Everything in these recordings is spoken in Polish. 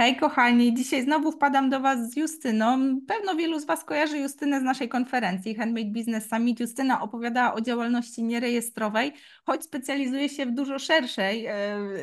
Hej kochani, dzisiaj znowu wpadam do Was z Justyną. Pewno wielu z Was kojarzy Justynę z naszej konferencji Handmade Business Summit. Justyna opowiadała o działalności nierejestrowej, choć specjalizuje się w dużo szerszej e,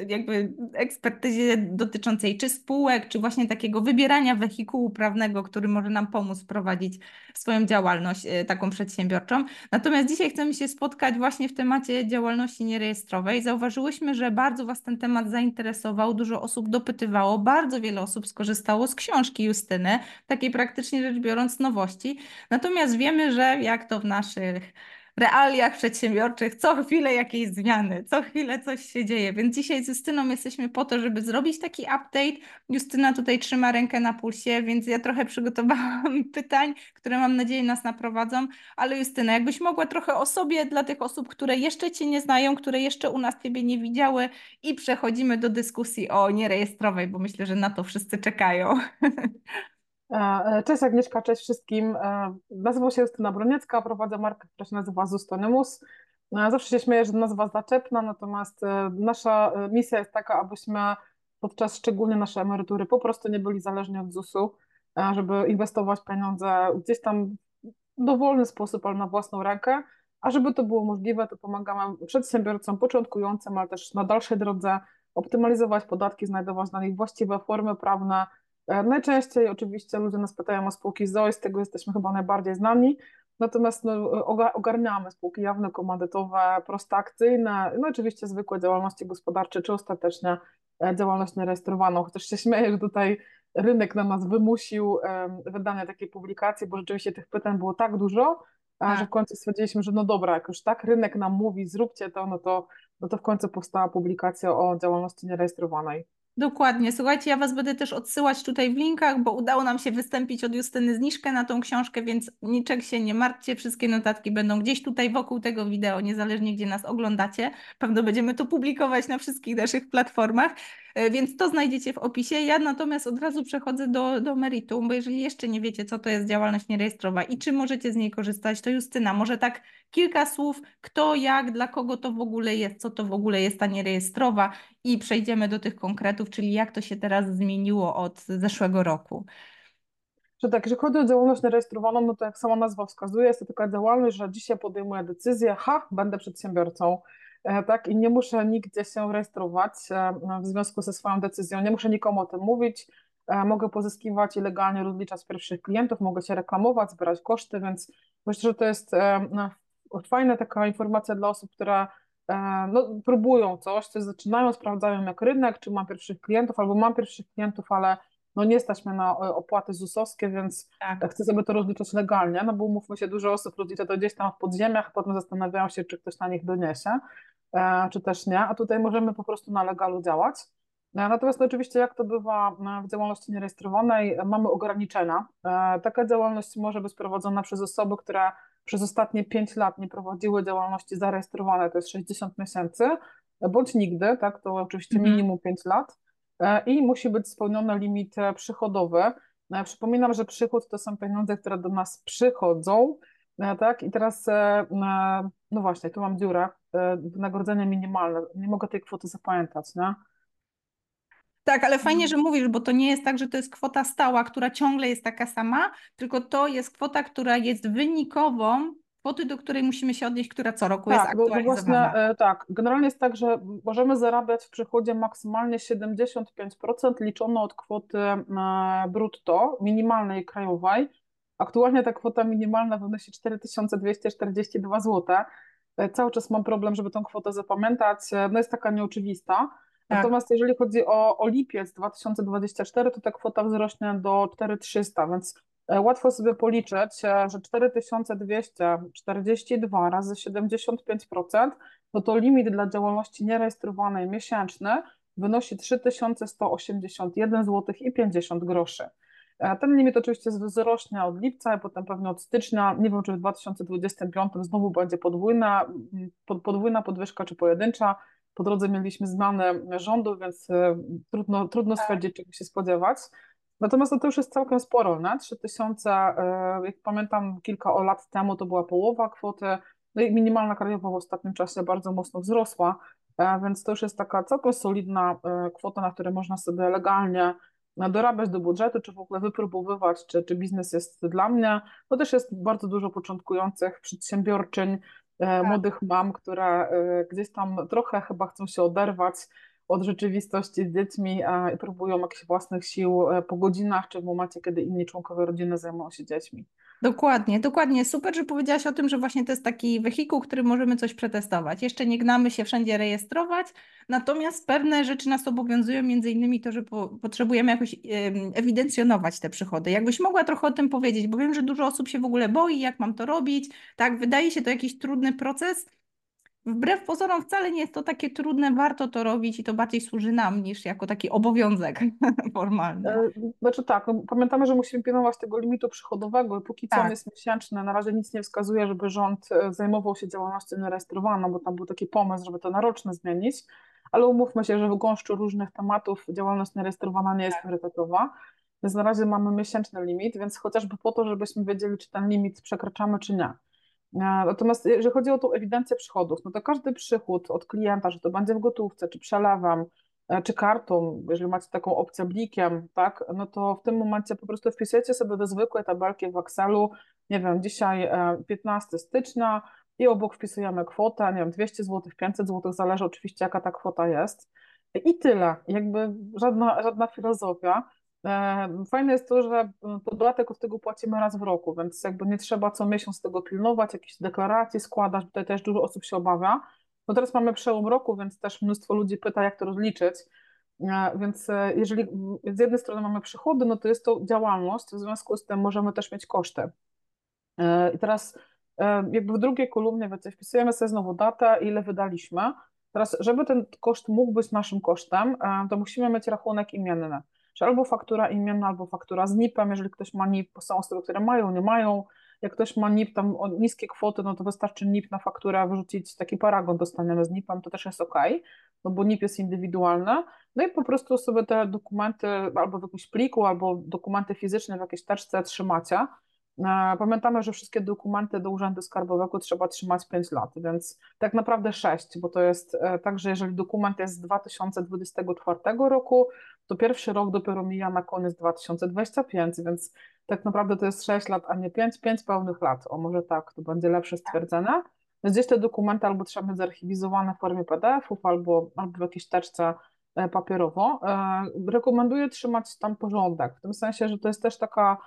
jakby ekspertyzie dotyczącej czy spółek, czy właśnie takiego wybierania wehikułu prawnego, który może nam pomóc prowadzić swoją działalność e, taką przedsiębiorczą. Natomiast dzisiaj chcemy się spotkać właśnie w temacie działalności nierejestrowej. Zauważyłyśmy, że bardzo Was ten temat zainteresował, dużo osób dopytywało, bardzo wiele osób skorzystało z książki Justyny, takiej praktycznie rzecz biorąc nowości. Natomiast wiemy, że jak to w naszych realiach przedsiębiorczych co chwilę jakieś zmiany, co chwilę coś się dzieje. Więc dzisiaj z Justyną jesteśmy po to, żeby zrobić taki update. Justyna tutaj trzyma rękę na pulsie, więc ja trochę przygotowałam pytań, które mam nadzieję nas naprowadzą. Ale Justyna, jakbyś mogła trochę o sobie dla tych osób, które jeszcze Cię nie znają, które jeszcze u nas Ciebie nie widziały i przechodzimy do dyskusji o nierejestrowej, bo myślę, że na to wszyscy czekają. E, e, cześć Agnieszka, cześć wszystkim. E, nazywam się Justyna Broniecka, prowadzę markę, która się nazywa Zustonymus. Zawsze się śmieję, że nazwa zaczepna, natomiast nasza misja jest taka, abyśmy podczas szczególnie naszej emerytury po prostu nie byli zależni od ZUS-u, żeby inwestować pieniądze gdzieś tam w dowolny sposób, ale na własną rękę, a żeby to było możliwe, to pomagamy przedsiębiorcom początkującym, ale też na dalszej drodze optymalizować podatki, znajdować dla nich właściwe formy prawne, najczęściej oczywiście ludzie nas pytają o spółki ZOI, z tego jesteśmy chyba najbardziej znani, natomiast no, ogarniamy spółki jawne, komandytowe, prostakcyjne, no oczywiście zwykłe działalności gospodarcze, czy ostatecznie e, działalność nierejestrowaną, chociaż się śmieję, że tutaj rynek na nas wymusił wydanie takiej publikacji, bo rzeczywiście tych pytań było tak dużo, a że w końcu stwierdziliśmy, że no dobra, jak już tak rynek nam mówi, zróbcie to, no to, no to w końcu powstała publikacja o działalności nierejestrowanej. Dokładnie. Słuchajcie, ja Was będę też odsyłać tutaj w linkach, bo udało nam się wystąpić od Justyny zniżkę na tą książkę, więc niczego się nie martwcie. Wszystkie notatki będą gdzieś tutaj wokół tego wideo, niezależnie gdzie nas oglądacie. Pewno będziemy to publikować na wszystkich naszych platformach. E, więc to znajdziecie w opisie. Ja natomiast od razu przechodzę do, do meritum, bo jeżeli jeszcze nie wiecie, co to jest działalność nierejestrowa i czy możecie z niej korzystać, to Justyna, może tak kilka słów, kto, jak, dla kogo to w ogóle jest, co to w ogóle jest ta nierejestrowa i przejdziemy do tych konkretów, czyli jak to się teraz zmieniło od zeszłego roku. Że tak, jeżeli chodzi o działalność nierejestrowaną, no to jak sama nazwa wskazuje, jest to taka działalność, że dzisiaj podejmuję decyzję, ha, będę przedsiębiorcą, E, tak, i nie muszę nigdzie się rejestrować e, w związku ze swoją decyzją, nie muszę nikomu o tym mówić, e, mogę pozyskiwać i legalnie rozliczać pierwszych klientów, mogę się reklamować, zbierać koszty, więc myślę, że to jest no, fajna taka informacja dla osób, które no, próbują coś, coś zaczynają, sprawdzają jak rynek, czy mam pierwszych klientów, albo mam pierwszych klientów, ale no nie stać mnie na opłaty ZUS-owskie, więc tak. chcę sobie to rozliczać legalnie, no bo umówmy się, dużo osób rozlicza to gdzieś tam w podziemiach, potem zastanawiają się, czy ktoś na nich doniesie. E, czy też nie, a tutaj możemy po prostu na legalu działać. E, natomiast no oczywiście, jak to bywa e, w działalności nierejestrowanej, mamy ograniczenia. Taka działalność może być prowadzona przez osoby, które przez ostatnie 5 lat nie prowadziły działalności zarejestrowanej, to jest 60 miesięcy, bądź nigdy, tak, to oczywiście mhm. minimum 5 lat i musi być spełniony limit przychodowy. Przypominam, że przychód to są pieniądze, które do nas przychodzą, tak, i teraz, no właśnie, tu mam dziurę, E, wynagrodzenie minimalne. Nie mogę tej kwoty zapamiętać, nie? Tak, ale fajnie, że mówisz, bo to nie jest tak, że to jest kwota stała, która ciągle jest taka sama, tylko to jest kwota, która jest wynikową kwoty, do której musimy się odnieść, która co roku tak, jest aktualizowana. Właśnie, tak, generalnie jest tak, że możemy zarabiać w przychodzie maksymalnie 75% liczono od kwoty e, brutto, minimalnej krajowej. Aktualnie ta kwota minimalna wynosi 4242 zł. E, cały czas mam problem, żeby tą kwotę zapamiętać, e, no jest taka nieoczywista. Tak. Natomiast jeżeli chodzi o, o lipiec 2024, to ta kwota wzrośnie do 4300, więc e, łatwo sobie policzyć, że 4242 razy 75%, no to limit dla działalności nierejestrowanej miesięczny wynosi 3181 zł i 50 groszy. E, ten limit oczywiście wzrośnie od lipca, a potem pewnie od stycznia. Nie wiem, czy w 2025 znowu będzie podwójna, podwójna podwyżka czy pojedyncza. Po drodze mieliśmy zmianę rządu, więc e, trudno, trudno tak. stwierdzić, czego się spodziewać. Natomiast no to już jest całkiem sporo, nie? 3000, e, jak pamiętam, kilka lat temu to była połowa kwoty, no i minimalna krajowa w ostatnim czasie bardzo mocno wzrosła, więc to już jest taka całkiem solidna kwota, na której można sobie legalnie dorabiać do budżetu, czy w ogóle wypróbowywać, czy, czy biznes jest dla mnie. To też jest bardzo dużo początkujących przedsiębiorczyń, tak. młodych mam, które gdzieś tam trochę chyba chcą się oderwać od rzeczywistości z dziećmi i próbują jakichś własnych sił po godzinach, czy w momencie, kiedy inni członkowie rodziny zajmują się dziećmi. Dokładnie, dokładnie. Super, że powiedziałaś o tym, że właśnie to jest taki wehikuł, który możemy coś przetestować. Jeszcze nie gnamy się wszędzie rejestrować, natomiast pewne rzeczy nas obowiązują, między innymi to, że po, potrzebujemy jakoś ewidencjonować te przychody. Jakbyś mogła trochę o tym powiedzieć, bo wiem, że dużo osób się w ogóle boi, jak mam to robić. Tak, wydaje się to jakiś trudny proces, wbrew pozorom wcale nie jest to takie trudne, warto to robić i to bardziej służy nam niż jako taki obowiązek formalny. E, znaczy tak, no, pamiętamy, że musimy pilnować tego limitu przychodowego i póki co tak. on jest miesięczny, na razie nic nie wskazuje, żeby rząd e, zajmował się działalnością nierejestrowaną, bo tam był taki pomysł, żeby to na roczne zmienić, ale umówmy się, że w gąszczu różnych tematów działalność nierejestrowana nie jest tak. priorytetowa. Więc na razie mamy miesięczny limit, więc chociażby po to, żebyśmy wiedzieli, czy ten limit przekraczamy, czy nie. Natomiast jeżeli chodzi o tą ewidencję przychodów, no to każdy przychód od klienta, że to będzie w gotówce, czy przelewem, e, czy kartą, jeżeli macie taką opcję blikiem, tak, no to w tym momencie po prostu wpisujecie sobie do zwykłej tabelki w Excelu, nie wiem, dzisiaj 15 e, stycznia i obok wpisujemy kwotę, nie wiem, 200 zł, 500 zł, zależy oczywiście jaka ta kwota jest i tyle, jakby żadna, żadna filozofia. Fajne jest to, że podatek od tego płacimy raz w roku, więc jakby nie trzeba co miesiąc tego pilnować, jakieś deklaracje składać, tutaj też dużo osób się obawia. No teraz mamy przełom roku, więc też mnóstwo ludzi pyta, jak to rozliczyć. Więc e, jeżeli z jednej strony mamy przychody, no to jest to działalność, w związku z tym możemy też mieć koszty. E, I teraz e, jakby w drugiej kolumnie wiecie, wpisujemy sobie znowu datę, ile wydaliśmy. Teraz, żeby ten koszt mógł być naszym kosztem, to musimy mieć rachunek imienny czy albo faktura imienna, albo faktura z NIP-em, jeżeli ktoś ma NIP, bo są osoby, które mają, nie mają, jak ktoś ma NIP, tam niskie kwoty, no to wystarczy NIP na fakturę wrzucić, taki paragon dostaniemy z NIP-em, to też jest ok, no bo NIP jest indywidualny, no i po prostu sobie te dokumenty albo w jakimś pliku, albo dokumenty fizyczne w jakiejś teczce trzymacie, E, pamiętamy, że wszystkie dokumenty do Urzędu Skarbowego trzeba trzymać 5 lat, więc tak naprawdę 6, bo to jest e, tak, że jeżeli dokument jest z 2024 roku, to pierwszy rok dopiero mija na koniec 2025, więc tak naprawdę to jest 6 lat, a nie 5, 5 pełnych lat. O może tak, to będzie lepsze stwierdzenie. Więc gdzieś te dokumenty albo trzeba mieć zarchiwizowane w formie PDF-ów, albo, albo w jakiejś teczce e, papierowo. Rekomenduję trzymać tam porządek, w tym sensie, że to jest też taka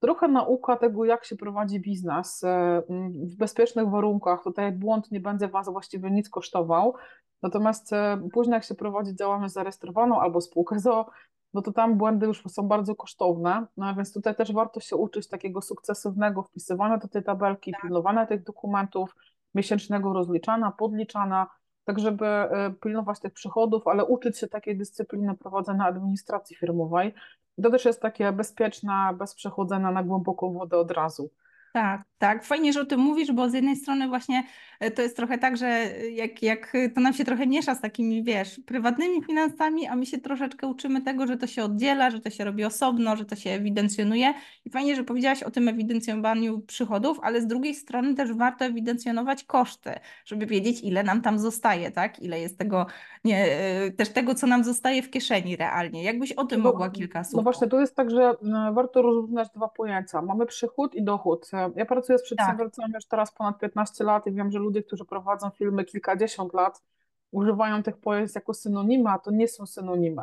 trochę nauka tego, jak się prowadzi biznes e, w bezpiecznych warunkach. Tutaj błąd nie będzie Was właściwie nic kosztował. Natomiast e, później, jak się prowadzi działalność zarejestrowaną albo spółkę ZO, no to tam błędy już są bardzo kosztowne, no więc tutaj też warto się uczyć takiego sukcesywnego wpisywania do tej tabelki, tak. pilnowania tych dokumentów, miesięcznego rozliczania, podliczania, tak żeby e, pilnować tych przychodów, ale uczyć się takiej dyscypliny prowadzenia administracji firmowej, to też jest takie bezpieczne, bez przechodzenia na głęboką wodę od razu. Tak, tak. Fajnie, że o tym mówisz, bo z jednej strony właśnie e, to jest trochę tak, że jak, jak to nam się trochę miesza z takimi, wiesz, prywatnymi finansami, a my się troszeczkę uczymy tego, że to się oddziela, że to się robi osobno, że to się ewidencjonuje. I fajnie, że powiedziałaś o tym ewidencjonowaniu przychodów, ale z drugiej strony też warto ewidencjonować koszty, żeby wiedzieć, ile nam tam zostaje, tak? Ile jest tego, nie, e, też tego, co nam zostaje w kieszeni realnie. Jakbyś o tym no, mogła kilka słów. No właśnie, tu jest tak, że e, warto rozróżniać dwa pojęcia. Mamy przychód i dochód ja pracuję z przedsiębiorcami tak. już teraz ponad 15 lat i wiem, że ludzie, którzy prowadzą filmy kilkadziesiąt lat, używają tych pojęć jako synonimy, a to nie są synonimy.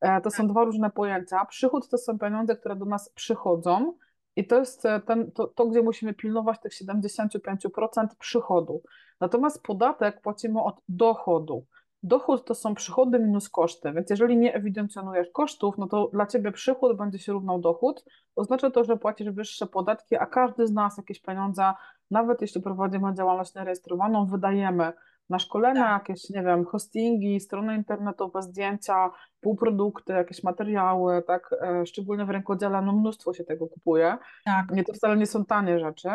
E, to są tak. dwa różne pojęcia. Przychód to są pieniądze, które do nas przychodzą i to jest e, ten, to, to gdzie musimy pilnować tych 75% przychodu. Natomiast podatek płacimy od dochodu. Dochód to są przychody minus koszty, więc jeżeli nie ewidencjonujesz kosztów, no to dla ciebie przychód będzie się równał dochód, oznacza to, że płacisz wyższe podatki, a każdy z nas jakieś pieniądze, nawet jeśli prowadzimy działalność nierejestrowaną, wydajemy na szkolenia, tak. jakieś, nie wiem, hostingi, strony internetowe, zdjęcia, półprodukty, jakieś materiały, tak, e, szczególnie w rękodziele, no mnóstwo się tego kupuje. Tak. Nie, to wcale nie są tanie rzeczy.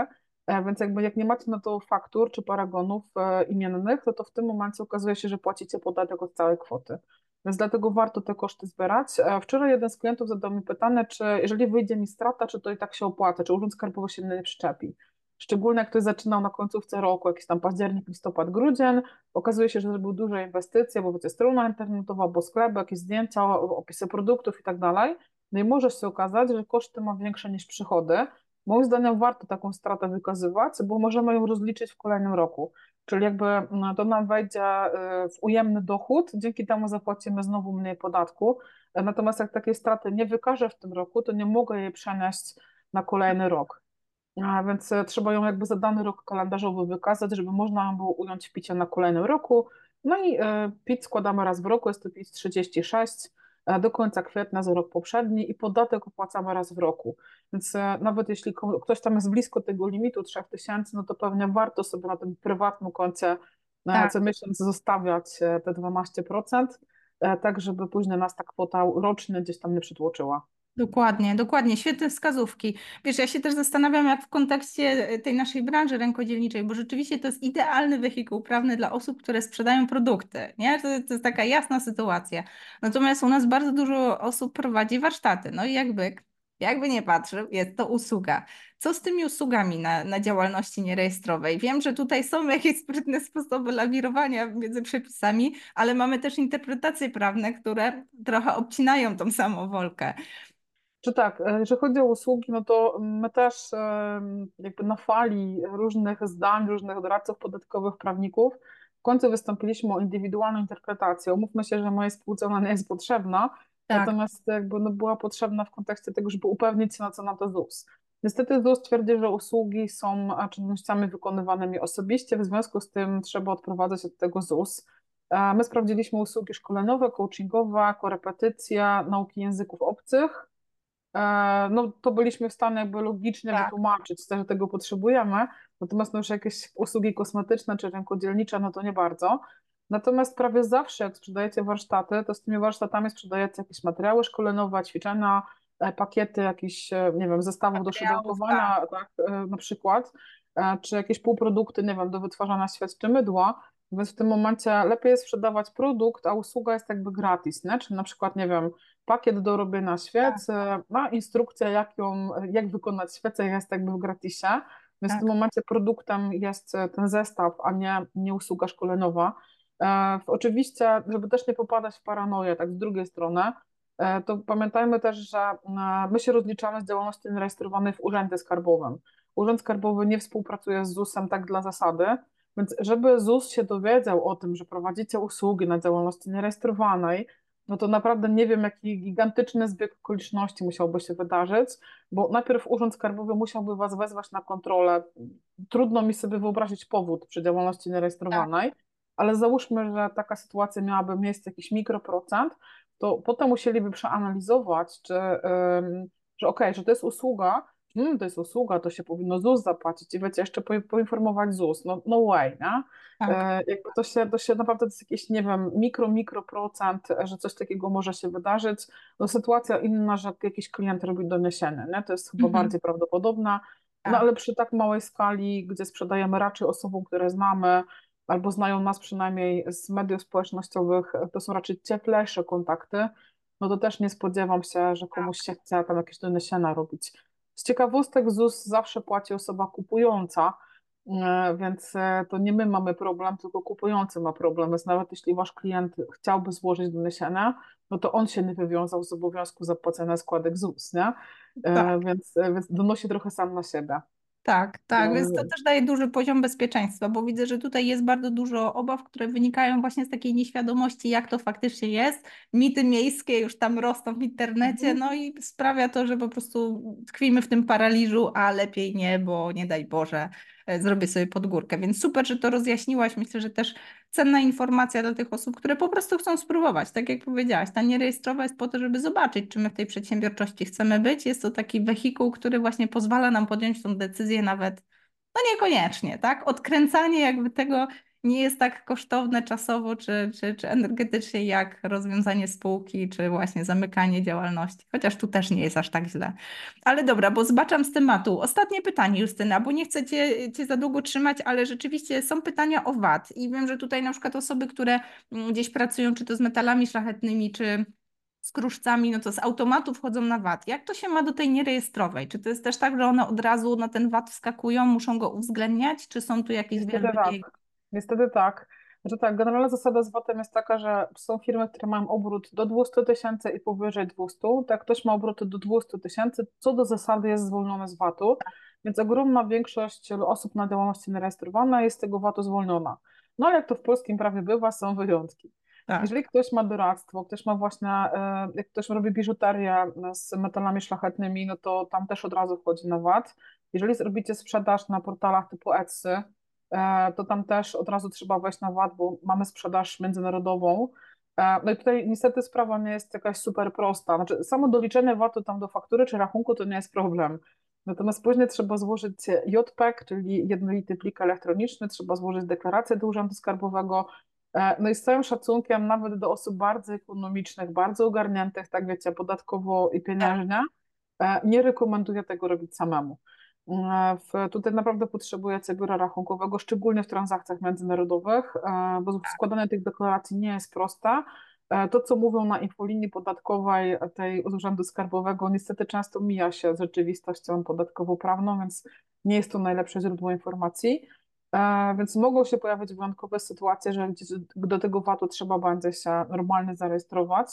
E, więc jakby jak nie macie na to faktur czy paragonów e, imiennych, to, to w tym momencie okazuje się, że płacicie podatek od całej kwoty. Więc dlatego warto te koszty zbierać. E, wczoraj jeden z klientów zadał mi pytanie, czy jeżeli wyjdzie mi strata, czy to i tak się opłaca, czy urząd skarbowy się nie przyczepi. Szczególnie jak ktoś zaczynał na końcówce roku, jakiś tam październik, listopad, grudzień, okazuje się, że zrobił duże inwestycje, bo wiecie, strona internetowa, bo sklep, jakieś zdjęcia, opisy produktów i tak dalej No i może się okazać, że koszty ma większe niż przychody. Moim zdaniem warto taką stratę wykazywać, bo możemy ją rozliczyć w kolejnym roku. Czyli jakby mm, to nam wejdzie y, w ujemny dochód, dzięki temu zapłacimy znowu mniej podatku. Natomiast jak takiej straty nie wykażę w tym roku, to nie mogę jej przenieść na kolejny rok. A więc e, trzeba ją jakby za dany rok kalendarzowy wykazać, żeby można ją było ująć picie na kolejnym roku. No i e, PIT składamy raz w roku, jest to PIT 36 e, do końca kwietnia za rok poprzedni i podatek opłacamy raz w roku. Więc nawet jeśli ktoś tam jest blisko tego limitu 3000, no to pewnie warto sobie na tym prywatnym koncie tak. co miesiąc zostawiać te 12%, tak żeby później nas ta kwota roczna gdzieś tam nie przytłoczyła. Dokładnie, dokładnie, świetne wskazówki. Wiesz, ja się też zastanawiam, jak w kontekście e, tej naszej branży rękodzielniczej, bo rzeczywiście to jest idealny wehikuł prawny dla osób, które sprzedają produkty, nie? To, to jest taka jasna sytuacja. Natomiast u nas bardzo dużo osób prowadzi warsztaty, no i jakby jakby nie patrzył, jest to usługa. Co z tymi usługami na, na działalności nierejestrowej? Wiem, że tutaj są jakieś sprytne sposoby lawirowania między przepisami, ale mamy też interpretacje prawne, które trochę obcinają tą samowolkę. Czy tak, e, jeżeli chodzi o usługi, no to my też jakby na fali różnych zdań, różnych doradców podatkowych, prawników, w końcu wystąpiliśmy o indywidualną interpretację. Umówmy się, że mojej spółce ona nie jest potrzebna, tak. natomiast jakby no była potrzebna w kontekście tego, żeby upewnić się, na co na to ZUS. Niestety ZUS twierdzi, że usługi są czynnościami wykonywanymi osobiście, w związku z tym trzeba odprowadzać od tego ZUS. E, my sprawdziliśmy usługi szkoleniowe, coachingowe, korepetycja, nauki języków obcych, E, no to byliśmy w stanie jakby logicznie tak. wytłumaczyć, że tego potrzebujemy, natomiast no już jakieś usługi kosmetyczne czy rękodzielnicze, no to nie bardzo. Natomiast prawie zawsze, jak sprzedajecie warsztaty, to z tymi warsztatami sprzedajecie jakieś materiały szkoleniowe, ćwiczenia, e, pakiety jakichś, e, nie wiem, zestawów do szydełkowania, tak. tak, na przykład, czy jakieś półprodukty, nie wiem, do wytwarzania świec czy mydła, więc w tym momencie lepiej jest sprzedawać produkt, a usługa jest jakby gratis, nie? Czyli na przykład, nie wiem, pakiet do robienia świec, tak. ma instrukcja, jak, ją, jak wykonać świecę, jest jakby w gratisie, więc tak. w tym momencie produktem jest ten zestaw, a nie, nie usługa szkoleniowa. E, oczywiście, żeby też nie popadać w paranoję, tak z drugiej strony, e, to pamiętajmy też, że e, my się rozliczamy z działalności zarejestrowanej w Urzędzie Skarbowym. Urząd Skarbowy nie współpracuje z ZUS-em tak dla zasady, więc żeby ZUS się dowiedział o tym, że prowadzicie usługi na działalności nierejestrowanej, no to naprawdę nie wiem, jaki gigantyczny zbieg okoliczności musiałby się wydarzyć, bo najpierw Urząd Skarbowy musiałby Was wezwać na kontrolę. Trudno mi sobie wyobrazić powód przy działalności nierejestrowanej, tak. ale załóżmy, że taka sytuacja miałaby miejsce jakiś mikroprocent, to potem musieliby przeanalizować, czy, że okej, okay, że to jest usługa, hmm, to jest usługa, to się powinno ZUS zapłacić i wiecie, jeszcze poinformować ZUS, no, no way, nie? Tak. E, jakby to się, to się naprawdę to jest jakiś, nie wiem, mikro, mikro procent, że coś takiego może się wydarzyć. No sytuacja inna, że jakiś klient robi doniesienie, nie? To jest chyba mhm. bardziej prawdopodobna, no tak. ale przy tak małej skali, gdzie sprzedajemy raczej osobom, które znamy, albo znają nas przynajmniej z mediów społecznościowych, to są raczej cieplejsze kontakty, no to też nie spodziewam się, że komuś się chce tam jakieś doniesienia robić. Z ciekawostek ZUS zawsze płaci osoba kupująca, e, więc e, to nie my mamy problem, tylko kupujący ma problem. Więc nawet jeśli wasz klient chciałby złożyć doniesienia, no to on się nie wywiązał z obowiązku zapłacenia składek ZUS, nie? E, tak. Więc, więc donosi trochę sam na siebie. Tak, tak, więc to też daje duży poziom bezpieczeństwa, bo widzę, że tutaj jest bardzo dużo obaw, które wynikają właśnie z takiej nieświadomości, jak to faktycznie jest. Mity miejskie już tam rosną w internecie, mhm. no i sprawia to, że po prostu tkwimy w tym paraliżu, a lepiej nie, bo nie daj Boże, E, zrobię sobie podgórkę. Więc super, że to rozjaśniłaś. Myślę, że też cenna informacja dla tych osób, które po prostu chcą spróbować. Tak jak powiedziałaś, ta nierejestrowa jest po to, żeby zobaczyć, czy my w tej przedsiębiorczości chcemy być. Jest to taki wehikuł, który właśnie pozwala nam podjąć tą decyzję nawet, no niekoniecznie, tak? Odkręcanie jakby tego nie jest tak kosztowne czasowo czy, czy, czy energetycznie jak rozwiązanie spółki, czy właśnie zamykanie działalności. Chociaż tu też nie jest aż tak źle. Ale dobra, bo zbaczam z tematu. Ostatnie pytanie, Justyna, bo nie chcę cię, cię za długo trzymać, ale rzeczywiście są pytania o VAT. I wiem, że tutaj na przykład osoby, które mm, gdzieś pracują, czy to z metalami szlachetnymi, czy z kruszcami, no to z automatu wchodzą na VAT. Jak to się ma do tej nierejestrowej? Czy to jest też tak, że one od razu na ten VAT wskakują, muszą go uwzględniać, czy są tu jakieś tak. Niestety tak. Znaczy tak, generalna zasada z VAT-em jest taka, że są firmy, które mają obrót do 200 tysięcy i powyżej 200. Tak, ktoś ma obroty do 200 tysięcy, co do zasady jest zwolnione z VAT-u, więc ogromna większość osób na działalności nierejestrowana jest z tego VAT-u zwolniona. No ale jak to w polskim prawie bywa, są wyjątki. Tak. Jeżeli ktoś ma doradztwo, ktoś ma właśnie, e, jak ktoś robi biżuterię z metalami szlachetnymi, no to tam też od razu wchodzi na VAT. Jeżeli zrobicie sprzedaż na portalach typu Etsy, e, to tam też od razu trzeba wejść na VAT, bo mamy sprzedaż międzynarodową. E, no i tutaj niestety sprawa nie jest jakaś super prosta. Znaczy, samo doliczenie VAT-u tam do faktury czy rachunku to nie jest problem. Natomiast później trzeba złożyć JPEG, czyli jednolity plik elektroniczny, trzeba złożyć deklarację do Urzędu Skarbowego. E, no i z całym szacunkiem nawet do osób bardzo ekonomicznych, bardzo ogarniętych, tak wiecie, podatkowo i pieniężnie, nie rekomenduję tego robić samemu. W, tutaj naprawdę potrzebujecie biura rachunkowego, szczególnie w transakcjach międzynarodowych, e, bo składanie tych deklaracji nie jest proste. E, to, co mówią na infolinii podatkowej tej Urzędu Skarbowego, niestety często mija się z rzeczywistością podatkowo-prawną, więc nie jest to najlepsze źródło informacji. E, więc mogą się pojawić wyjątkowe sytuacje, że do tego VAT-u trzeba będzie się normalnie zarejestrować.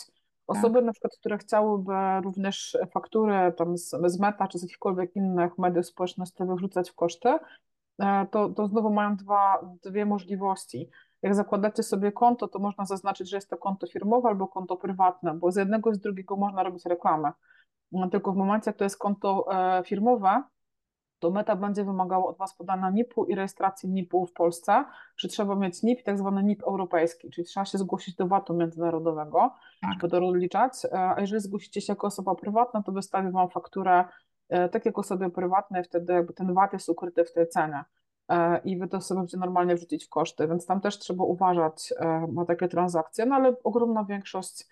Osoby tak. na przykład, które chciałyby również faktury tam z, z Meta czy z jakichkolwiek innych mediów społecznościowych wrzucać w koszty, e, to, to znowu mają dwa, dwie możliwości. Jak zakładacie sobie konto, to można zaznaczyć, że jest to konto firmowe albo konto prywatne, bo z jednego i z drugiego można robić reklamę. Tylko w momencie, jak to jest konto e, firmowe, to Meta będzie wymagało od Was podania NIP-u i rejestracji NIP-u w Polsce, że trzeba mieć NIP i tak zwany NIP europejski, czyli trzeba się zgłosić do VAT-u międzynarodowego, tak. żeby to rozliczać, e, a jeżeli zgłosicie się jako osoba prywatna, to wystawi Wam fakturę e, tak jak osobie prywatnej, wtedy jakby ten VAT jest ukryty w tej cenie e, i Wy to sobie będziecie normalnie wrzucić w koszty, więc tam też trzeba uważać na takie transakcje, no ale ogromna większość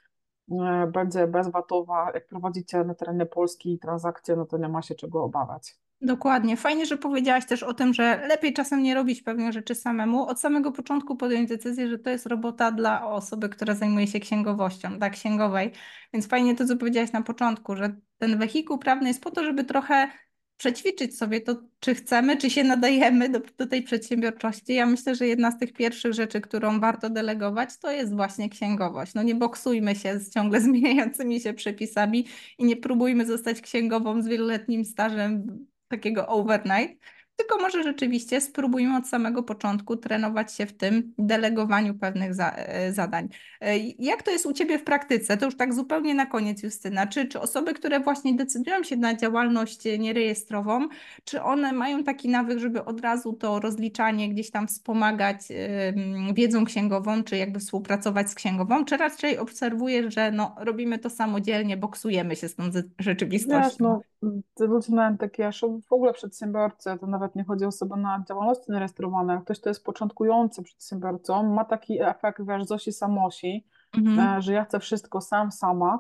będzie bezwatowa. Jak prowadzicie na terenie Polski transakcje, no to nie ma się czego obawiać. Dokładnie. Fajnie, że powiedziałaś też o tym, że lepiej czasem nie robić pewnych rzeczy samemu. Od samego początku podjąć decyzję, że to jest robota dla osoby, która zajmuje się księgowością, tak, księgowej. Więc fajnie to, co powiedziałaś na początku, że ten wehikuł prawny jest po to, żeby trochę przećwiczyć sobie to, czy chcemy, czy się nadajemy do, do, tej przedsiębiorczości. Ja myślę, że jedna z tych pierwszych rzeczy, którą warto delegować, to jest właśnie księgowość. No nie boksujmy się z ciągle zmieniającymi się przepisami i nie próbujmy zostać księgową z wieloletnim stażem takiego overnight, tylko może rzeczywiście spróbujmy od samego początku trenować się w tym delegowaniu pewnych za, e, zadań. E, jak to jest u Ciebie w praktyce? To już tak zupełnie na koniec, Justyna. Czy, czy osoby, które właśnie decydują się na działalność nierejestrową, czy one mają taki nawyk, żeby od razu to rozliczanie gdzieś tam wspomagać wiedzą księgową, czy jakby współpracować z księgową, czy raczej obserwujesz, że no, robimy to samodzielnie, boksujemy się z tą rzeczywistością? Wiesz, no, ludzie mają takie, w ogóle przedsiębiorcy, to nawet nawet nie chodzi o osobę na działalności nierejestrowanej, ktoś, kto jest początkującym przedsiębiorcą, ma taki efekt, wiesz, Zosi Samosi, mhm. E, że ja chcę wszystko sam, sama,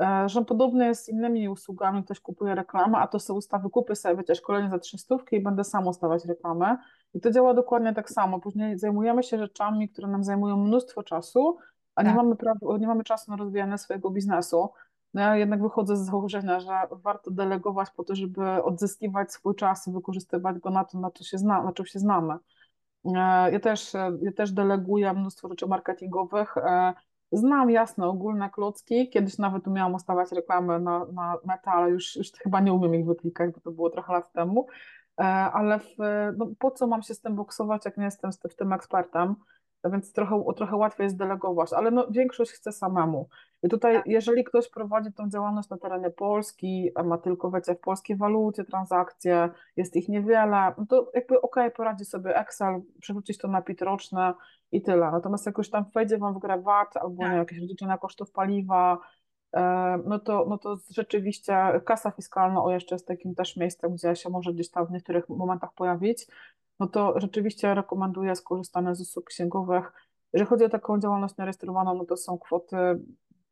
e, że podobnie jest z innymi usługami, ktoś kupuje reklamę, a to są ustawy, kupię sobie, wiecie, szkolenie za trzy stówki i będę sam ustawiać reklamę. I to działa dokładnie tak samo. Później zajmujemy się rzeczami, które nam zajmują mnóstwo czasu, a tak. nie, mamy prawa, nie mamy czasu na rozwijanie swojego biznesu. No ja jednak wychodzę z założenia, że warto delegować po to, żeby odzyskiwać swój czas i wykorzystywać go na to, na, co się, zna, na czym się znamy. E, ja też, ja też deleguję mnóstwo rzeczy marketingowych. E, znam jasne ogólne klocki. Kiedyś nawet umiałam ustawiać reklamy na, na meta, ale już, już chyba nie umiem ich wyklikać, bo to było trochę lat temu. E, ale w, no, po co mam się z tym boksować, jak nie jestem w tym ekspertem? Więc trochę, trochę łatwiej jest delegować, ale no, większość chce samemu. I tutaj, tak. jeżeli ktoś prowadzi tą działalność na terenie Polski, ma tylko wiecie, w polskiej walucie transakcje, jest ich niewiele, no to jakby ok, poradzi sobie Excel, przerzucić to na PIT roczne i tyle. Natomiast jak już tam wejdzie Wam w grę VAT albo tak. jakieś rozliczenia kosztów paliwa, e, no to, no to rzeczywiście kasa fiskalna, o jeszcze jest takim też miejscem, gdzie się może gdzieś tam w niektórych momentach pojawić, no to rzeczywiście rekomenduję skorzystanie z usług księgowych. Jeżeli chodzi o taką działalność nierejestrowaną, no to są kwoty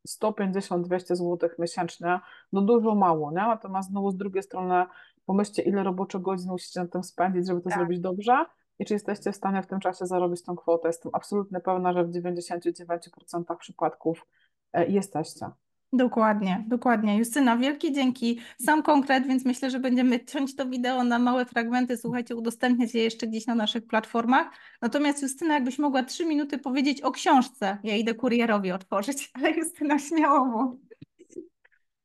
150-200 zł miesięcznie, no dużo mało, nie? Natomiast znowu z drugiej strony pomyślcie, ile roboczych godzin musicie na tym spędzić, żeby to tak. zrobić dobrze i czy jesteście w stanie w tym czasie zarobić tą kwotę. Jestem absolutnie pewna, że w 99% przypadków e, jesteście. Dokładnie, dokładnie. Justyna, wielkie dzięki. Sam konkret, więc myślę, że będziemy ciąć to wideo na małe fragmenty. Słuchajcie, udostępniać je jeszcze gdzieś na naszych platformach. Natomiast Justyna, jakbyś mogła trzy minuty powiedzieć o książce. Ja idę kurierowi otworzyć, ale Justyna śmiało.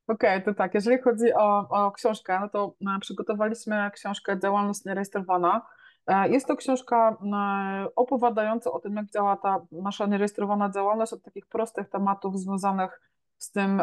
Okej, okay, to tak, jeżeli chodzi o, o książkę, no to e, przygotowaliśmy książkę Działalność nierejestrowana. E, jest to książka e, opowiadająca o tym, jak działa ta nasza nierejestrowana działalność, od takich prostych tematów związanych z tym,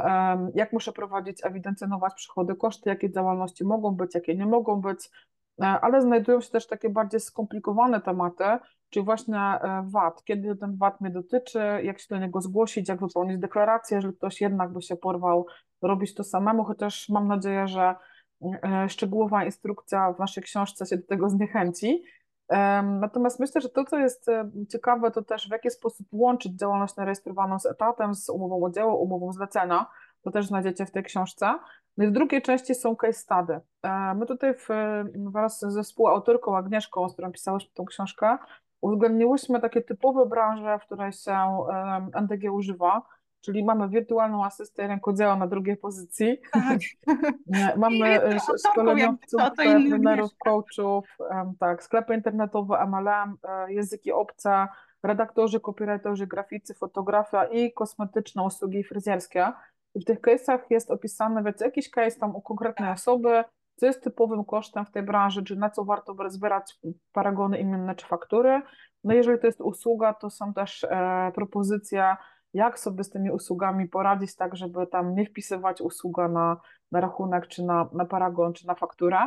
jak muszę prowadzić, ewidencjonować przychody, koszty, jakie działalności mogą być, jakie nie mogą być, ale znajdują się też takie bardziej skomplikowane tematy, czyli właśnie VAT, kiedy ten VAT mnie dotyczy, jak się do niego zgłosić, jak wypełnić deklarację, jeżeli ktoś jednak by się porwał robić to samemu, chociaż mam nadzieję, że e, szczegółowa instrukcja w naszej książce się do tego zniechęci. Natomiast myślę, że to, co jest e, ciekawe, to też w jaki sposób łączyć działalność narejestrowaną z etatem, z umową o dzieło, umową zlecenia. To też znajdziecie w tej książce. No i w drugiej części są case study. E, my tutaj w, wraz ze współautorką Agnieszką, z którą pisałyśmy tą książkę, uwzględniłyśmy takie typowe branże, w której się NDG używa. Czyli mamy wirtualną asystę rękodzieła na drugiej pozycji. Tak. mamy e, szkoleniowców, trenerów, coachów, tak, sklepy internetowe, MLM, e, języki obce, redaktorzy, copywriterzy, graficy, fotografia i kosmetyczne usługi fryzjerskie. I w tych case'ach jest opisane, więc jakiś case tam u konkretnej osoby, co jest typowym kosztem w tej branży, czy na co warto zbierać paragony imienne czy faktury. No jeżeli to jest usługa, to są też e, propozycje jak sobie z tymi usługami poradzić tak, żeby tam nie wpisywać usługa na, na rachunek, czy na, na paragon, czy na fakturę.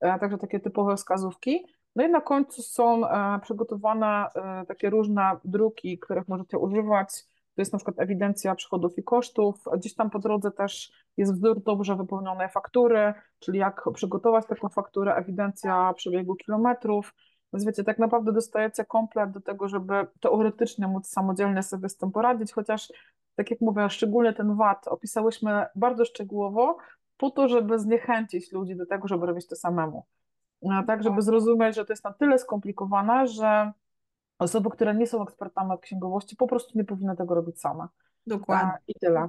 E, także takie typowe wskazówki. No i na końcu są e, przygotowane e, takie różne druki, których możecie używać. To jest na przykład ewidencja przychodów i kosztów. Gdzieś tam po drodze też jest wzór dobrze wypełnionej faktury, czyli jak przygotować taką fakturę, ewidencja przebiegu kilometrów, więc wiecie, tak naprawdę dostajecie komplet do tego, żeby teoretycznie móc samodzielnie sobie z tym poradzić, chociaż tak jak mówię, szczególnie ten VAT opisałyśmy bardzo szczegółowo po to, żeby zniechęcić ludzi do tego, żeby robić to samemu. Tak, żeby zrozumieć, że to jest na tyle skomplikowane, że osoby, które nie są ekspertami od księgowości, po prostu nie powinny tego robić same. Dokładnie. I tyle.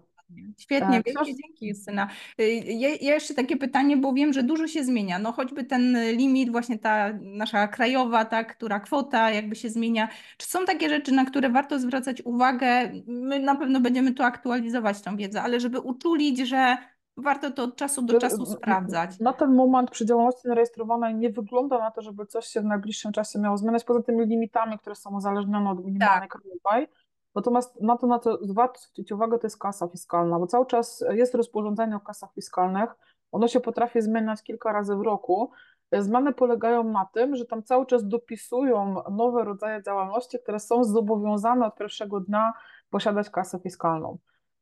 Świetnie, tak, wielkie dzięki Justyna. Y, ja, ja jeszcze takie pytanie, bo wiem, że dużo się zmienia. No choćby ten limit, właśnie ta nasza krajowa, ta, która kwota jakby się zmienia. Czy są takie rzeczy, na które warto zwracać uwagę? My na pewno będziemy tu aktualizować tą wiedzę, ale żeby uczulić, że warto to od czasu do czasu sprawdzać. Na ten moment przy działalności zarejestrowanej nie wygląda na to, żeby coś się w najbliższym czasie miało zmieniać, poza tymi limitami, które są uzależnione od minimalnej tak. krajowej. Natomiast na to, na co warto zwrócić uwagę, to jest kasa fiskalna, bo cały czas jest rozporządzenie o kasach fiskalnych, ono się potrafi zmieniać kilka razy w roku. Zmiany polegają na tym, że tam cały czas dopisują nowe rodzaje działalności, które są zobowiązane od pierwszego dnia posiadać kasę fiskalną.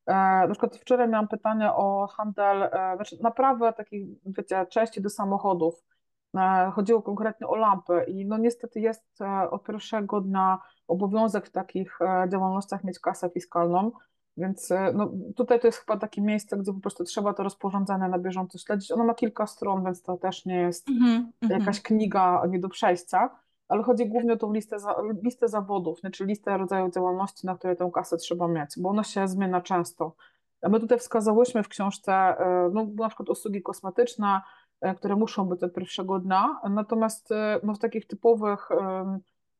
E, na przykład wczoraj miałam pytanie o handel, e, znaczy naprawę takich, wiecie, części do samochodów. E, chodziło konkretnie o lampy i no niestety jest od pierwszego dnia obowiązek w takich e, działalnościach mieć kasę fiskalną, więc e, no, tutaj to jest chyba takie miejsce, gdzie po prostu trzeba to rozporządzenie na bieżąco śledzić. Ono ma kilka stron, więc to też nie jest mm -hmm. jakaś kniga nie do przejścia, ale chodzi głównie o tą listę, listę zawodów, nie? czyli listę rodzajów działalności, na które tę kasę trzeba mieć, bo ona się zmienia często. My tutaj wskazałyśmy w książce e, no, na przykład usługi kosmetyczne, które muszą być od pierwszego dnia, natomiast no, w takich typowych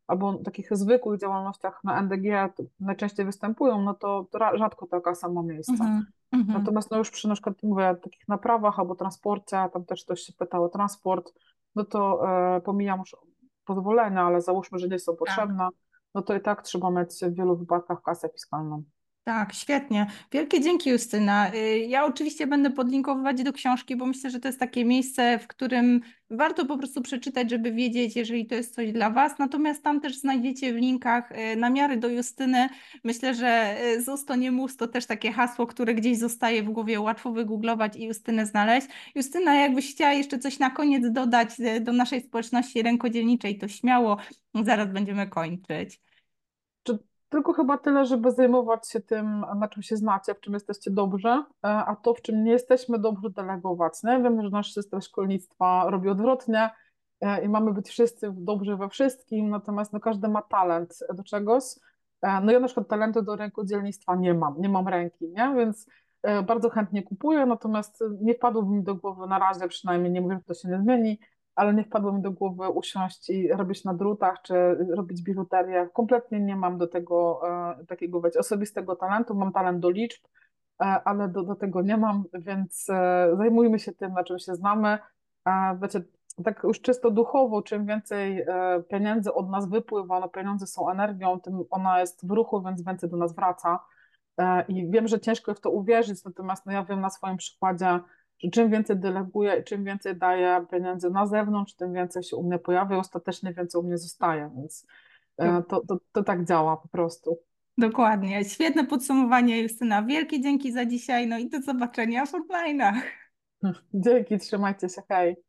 albo takich zwykłych działalnościach na NDG najczęściej występują, no to, to rzadko taka sama miejsce. Mm -hmm. Natomiast no już przy na przykład mówię, takich naprawach albo transporcie, tam też ktoś się pytał o transport, no to e, pomijam już pozwolenia, ale załóżmy, że nie są tak. potrzebne, tak. no to i tak trzeba mieć w wielu wypadkach kasę fiskalną. Tak, świetnie. Wielkie dzięki, Justyna. Y, ja oczywiście będę podlinkowywać do książki, bo myślę, że to jest takie miejsce, w którym warto po prostu przeczytać, żeby wiedzieć, jeżeli to jest coś dla Was. Natomiast tam też znajdziecie w linkach y, namiary do Justyny. Myślę, że y, z ust to nie mus to też takie hasło, które gdzieś zostaje w głowie, łatwo wygooglować i Justynę znaleźć. Justyna, jakbyś chciała jeszcze coś na koniec dodać do naszej społeczności rękodzielniczej, to śmiało, zaraz będziemy kończyć. Tylko chyba tyle, żeby zajmować się tym, na czym się znacie, w czym jesteście dobrzy, e, a to, w czym nie jesteśmy dobrzy, delegować. Nie? Wiem, że nasz system szkolnictwa robi odwrotnie e, i mamy być wszyscy dobrzy we wszystkim, natomiast no, każdy ma talent do czegoś. E, no ja na przykład talentu do rękodzielnictwa nie mam, nie mam ręki, nie? więc e, bardzo chętnie kupuję, natomiast nie wpadłoby mi do głowy na razie, przynajmniej nie mówię, że to się nie zmieni, ale nie wpadło mi do głowy usiąść i robić na drutach, czy robić biżuterię. Kompletnie nie mam do tego e, takiego wiecie, osobistego talentu, mam talent do liczb, e, ale do, do tego nie mam, więc e, zajmujmy się tym, na czym się znamy. E, wiecie, tak już czysto duchowo, czym więcej e, pieniędzy od nas wypływa, no pieniądze są energią, tym ona jest w ruchu, więc więcej do nas wraca. E, I wiem, że ciężko w to uwierzyć, natomiast no ja wiem na swoim przykładzie, że czym więcej deleguję i czym więcej daję pieniędzy na zewnątrz, tym więcej się u mnie pojawia, ostatecznie więcej u mnie zostaje, więc e, to, to, to tak działa po prostu. Dokładnie. Świetne podsumowanie, Justyna. Wielkie dzięki za dzisiaj, no i do zobaczenia w online'ach. Dzięki, trzymajcie się, hej.